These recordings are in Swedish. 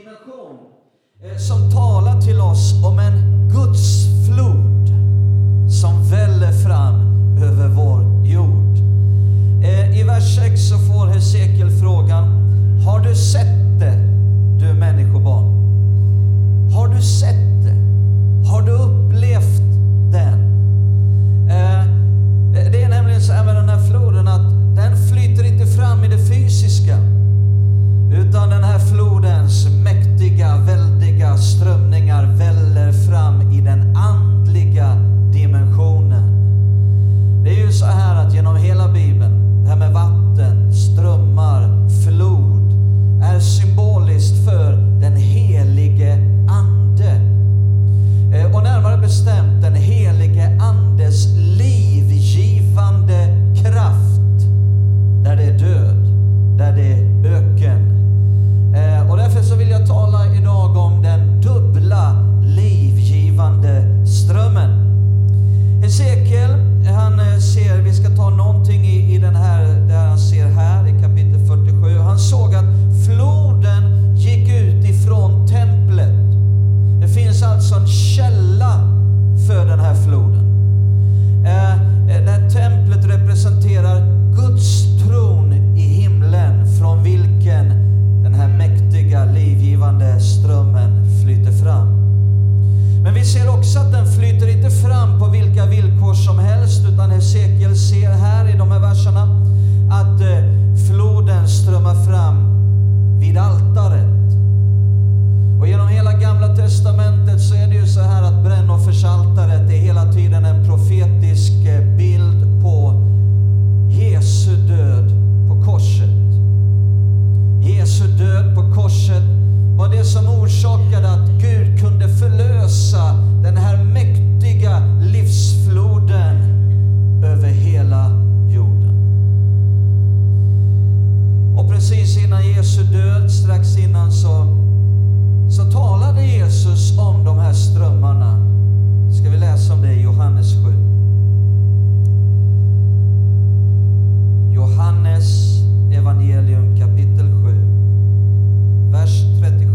dimension eh, som talar till oss om en Guds flod som väller fram över vår jord. Eh, I vers 6 så får Hesekiel frågan, har du sett det, du människobarn? Har du sett det? Har du upplevt den? Eh, det är nämligen så här med den här floden att den flyter inte fram i det fysiska, utan den här flodens också att den flyter inte fram på vilka villkor som helst, utan Hesekiel ser här i de här verserna att eh, floden strömmar fram vid altaret. Och genom hela Gamla Testamentet så är det ju så här att brännoffersaltaret är hela tiden en profetisk eh, bild på Jesu död på korset. Jesu död på korset var det som orsakade att Gud kunde förlösa den här mäktiga livsfloden över hela jorden. Och precis innan Jesu död, strax innan, så, så talade Jesus om de här strömmarna. Ska vi läsa om det i Johannes 7? Johannes evangelium kapitel 7, vers 37.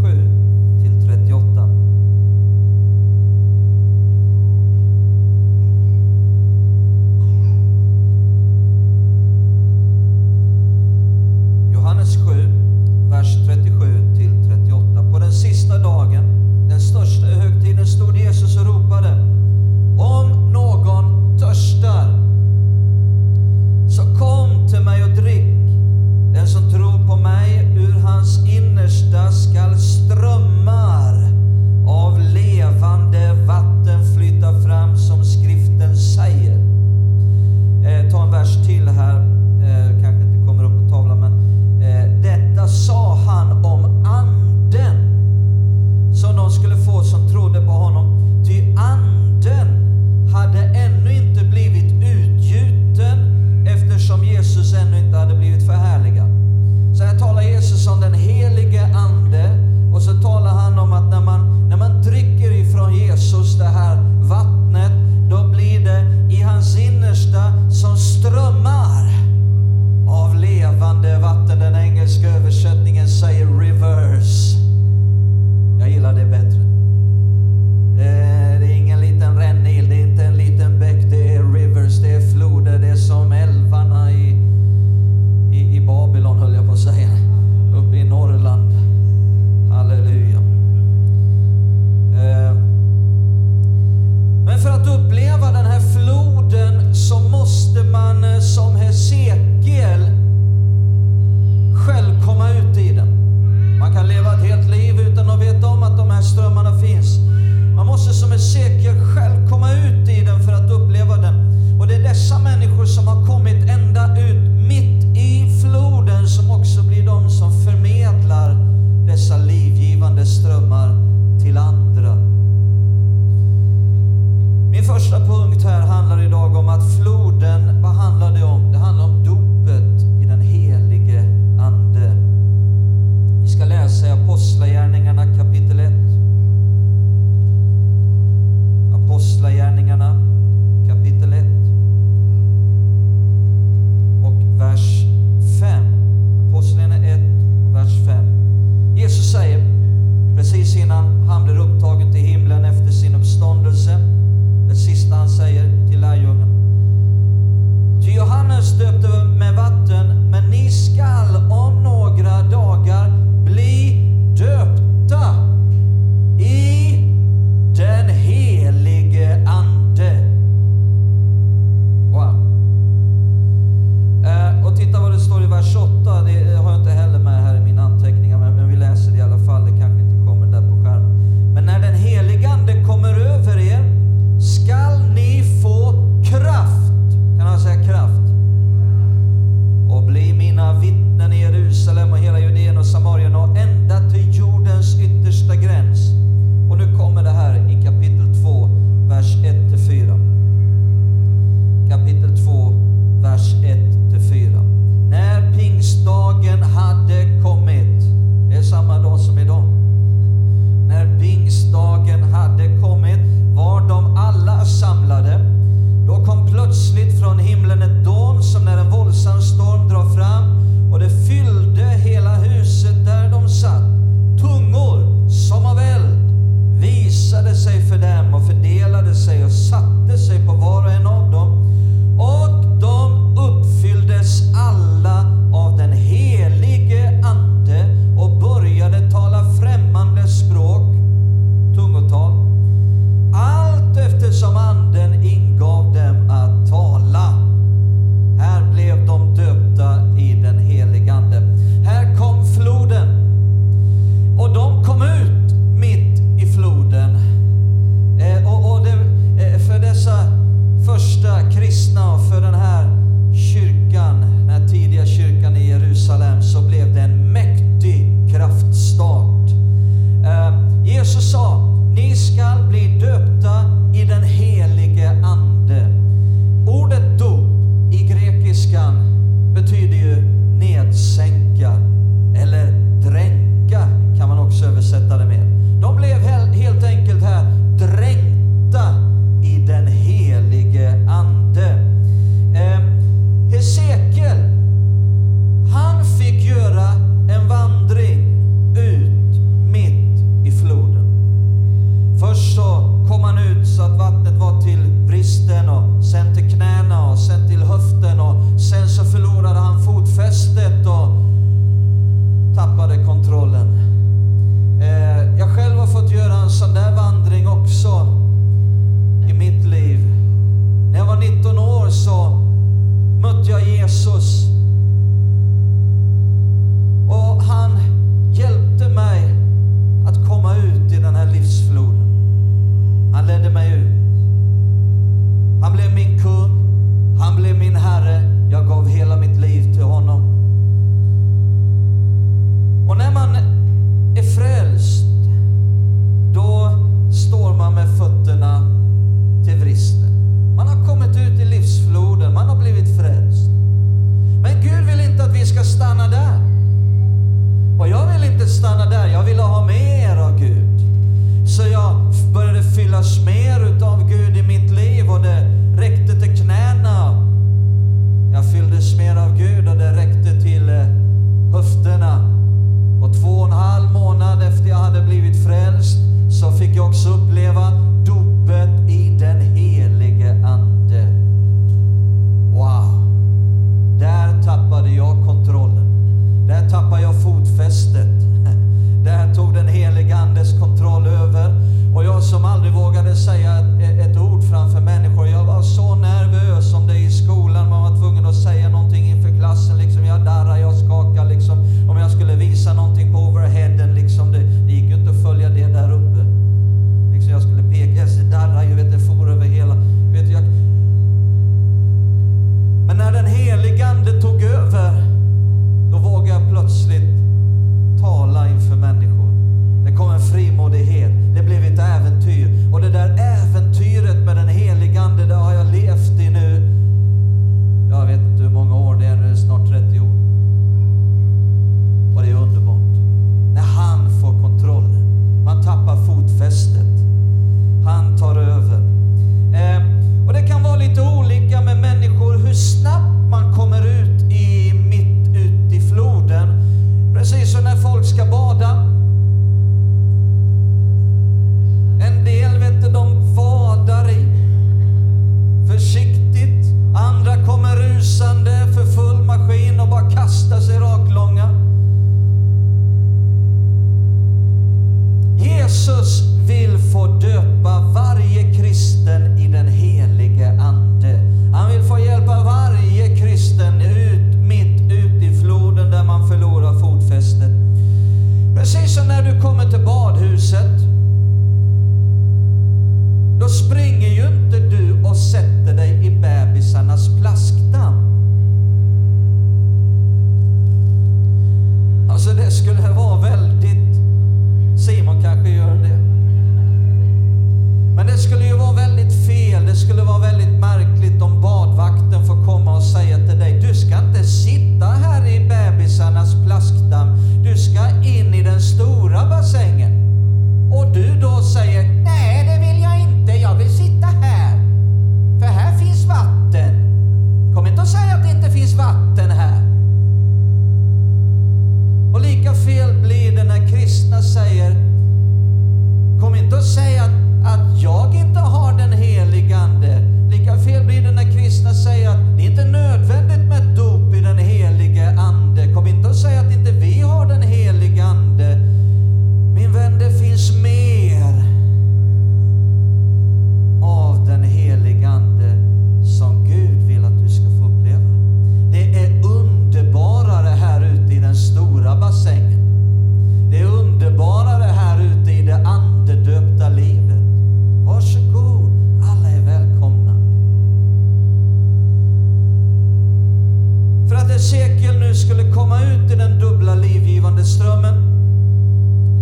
Nu skulle komma ut i den dubbla livgivande strömmen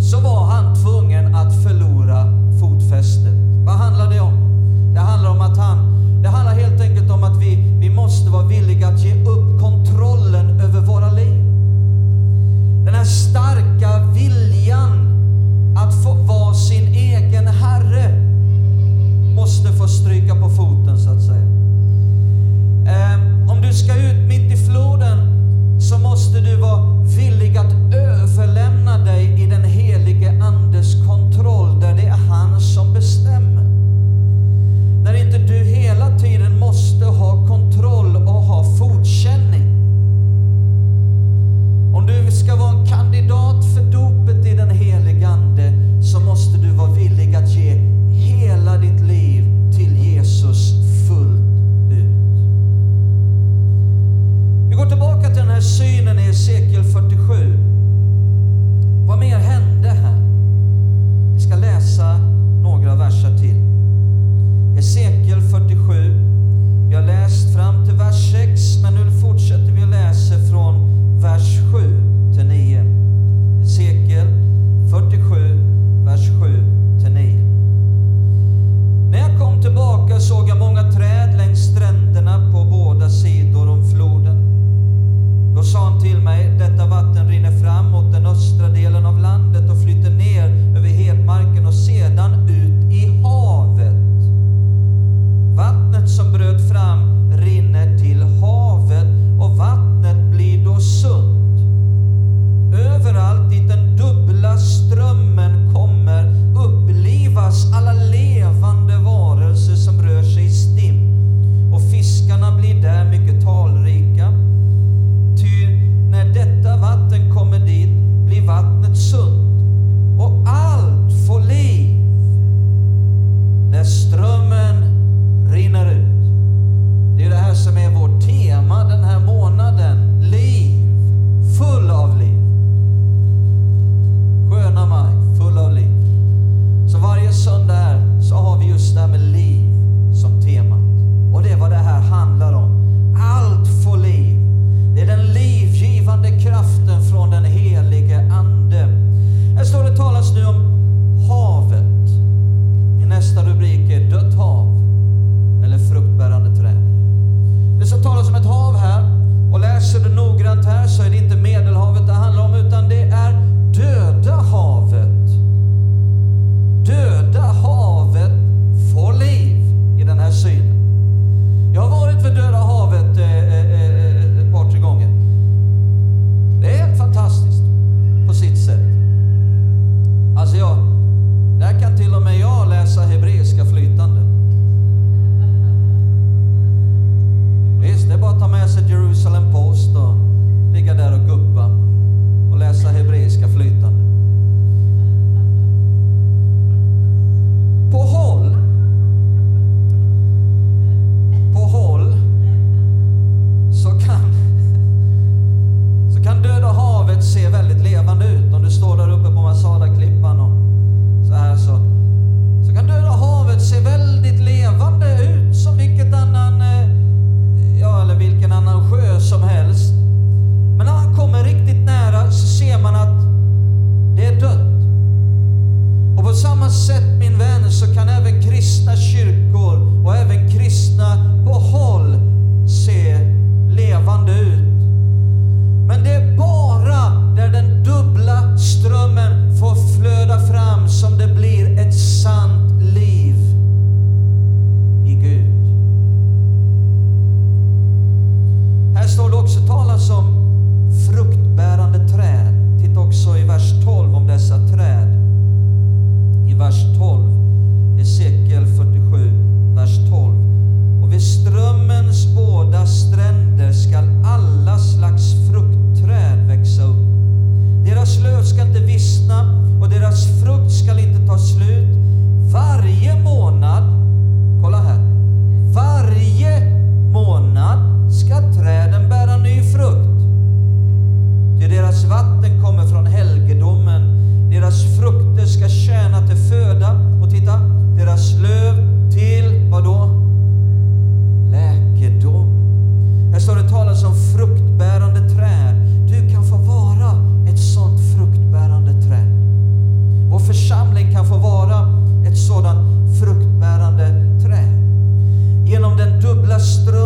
så var han tvungen att förlora fotfästet. Vad handlar det om? Det handlar om att han, det handlar helt enkelt om att vi, vi måste vara villiga att ge upp kontrollen över våra liv. Den här starka viljan att få vara sin egen herre måste få stryka på foten så att säga. Ehm, om du ska ut mitt i floden så måste du vara villig att överlämna dig i den helige Andes kontroll, där det är han som bestämmer. När inte du hela tiden måste ha kontroll och ha fortkänning. Om du ska vara en kandidat för dopet i den helige Ande, så måste du vara villig att ge hela ditt liv till Jesus Vi går tillbaka till den här synen i Hesekiel 47.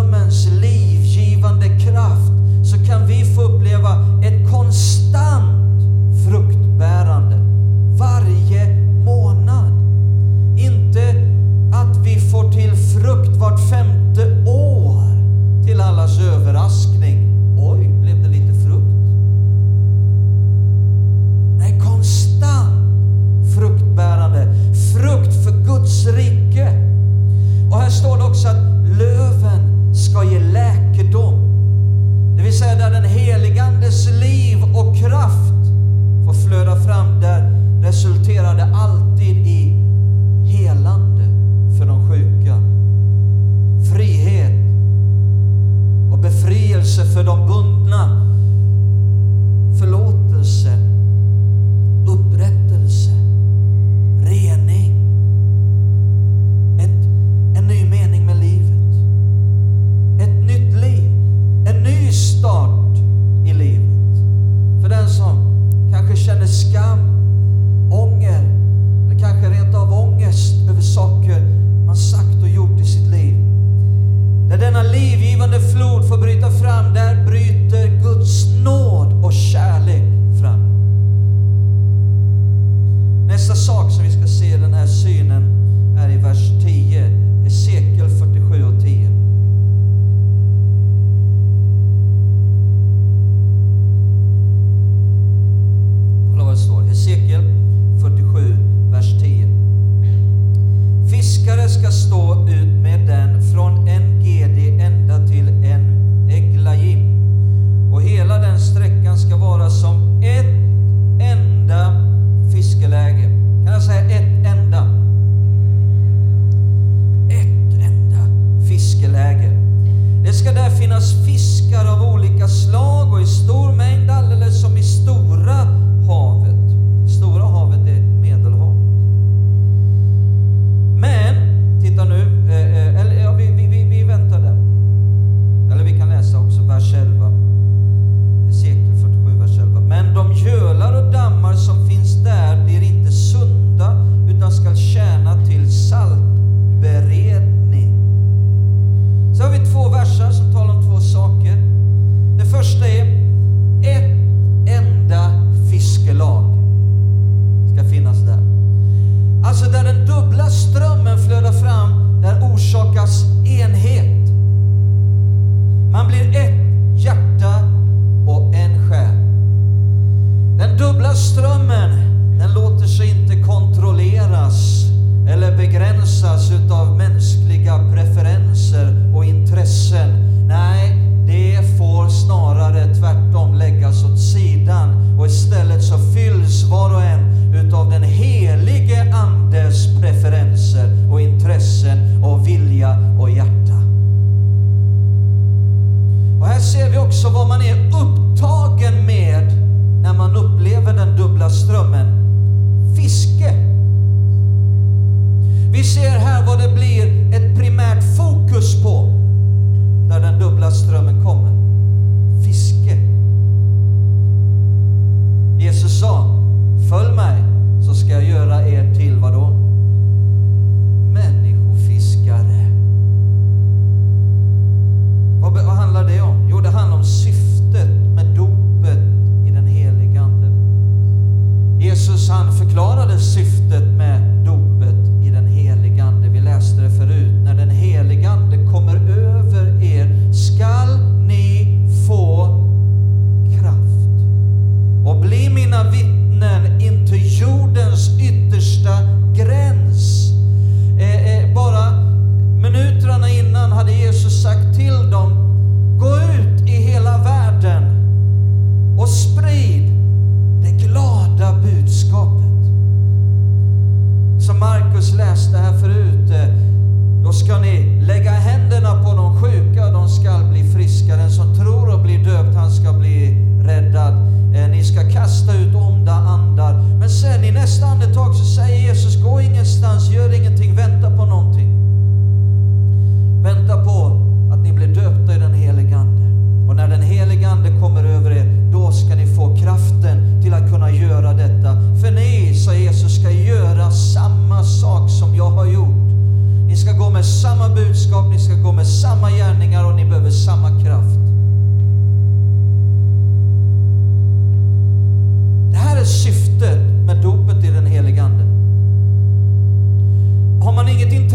Strömmens livgivande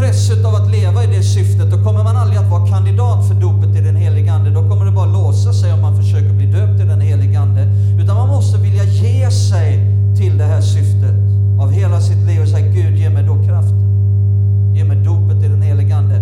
intresset av att leva i det syftet, då kommer man aldrig att vara kandidat för dopet i den helige Ande. Då kommer det bara låsa sig om man försöker bli döpt i den helige Ande. Utan man måste vilja ge sig till det här syftet av hela sitt liv och säga Gud, ge mig då kraften. Ge mig dopet i den helige Ande.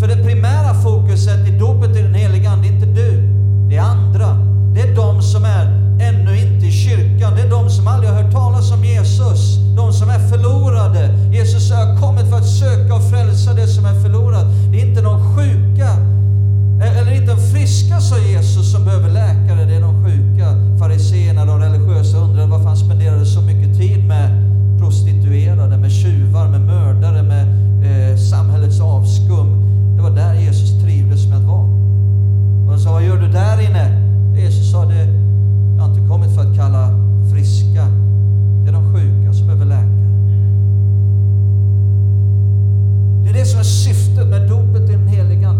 För det primära fokuset i dopet i den helige Ande är inte du, det är andra. Det är de som är ännu inte i kyrkan. Det är de som aldrig har hört talas om Jesus, de som är förlorade. Jesus har kommit för att söka och frälsa det som är förlorat. Det är inte de sjuka, eh, eller inte de friska, sa Jesus, som behöver läkare. Det är de sjuka. Fariséerna, de religiösa, undrade varför han spenderade så mycket tid med prostituerade, med tjuvar, med mördare, med eh, samhällets avskum. Det var där Jesus trivdes med att vara. Och de sa, vad gör du där inne? Jesus sa, det jag har inte kommit för att kalla friska. Det är de sjuka som behöver läkare. Det är det som är syftet med dopet i den heliga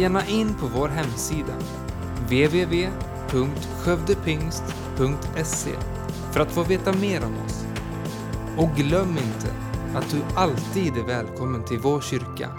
gärna in på vår hemsida www.skövdepingst.se för att få veta mer om oss. Och glöm inte att du alltid är välkommen till vår kyrka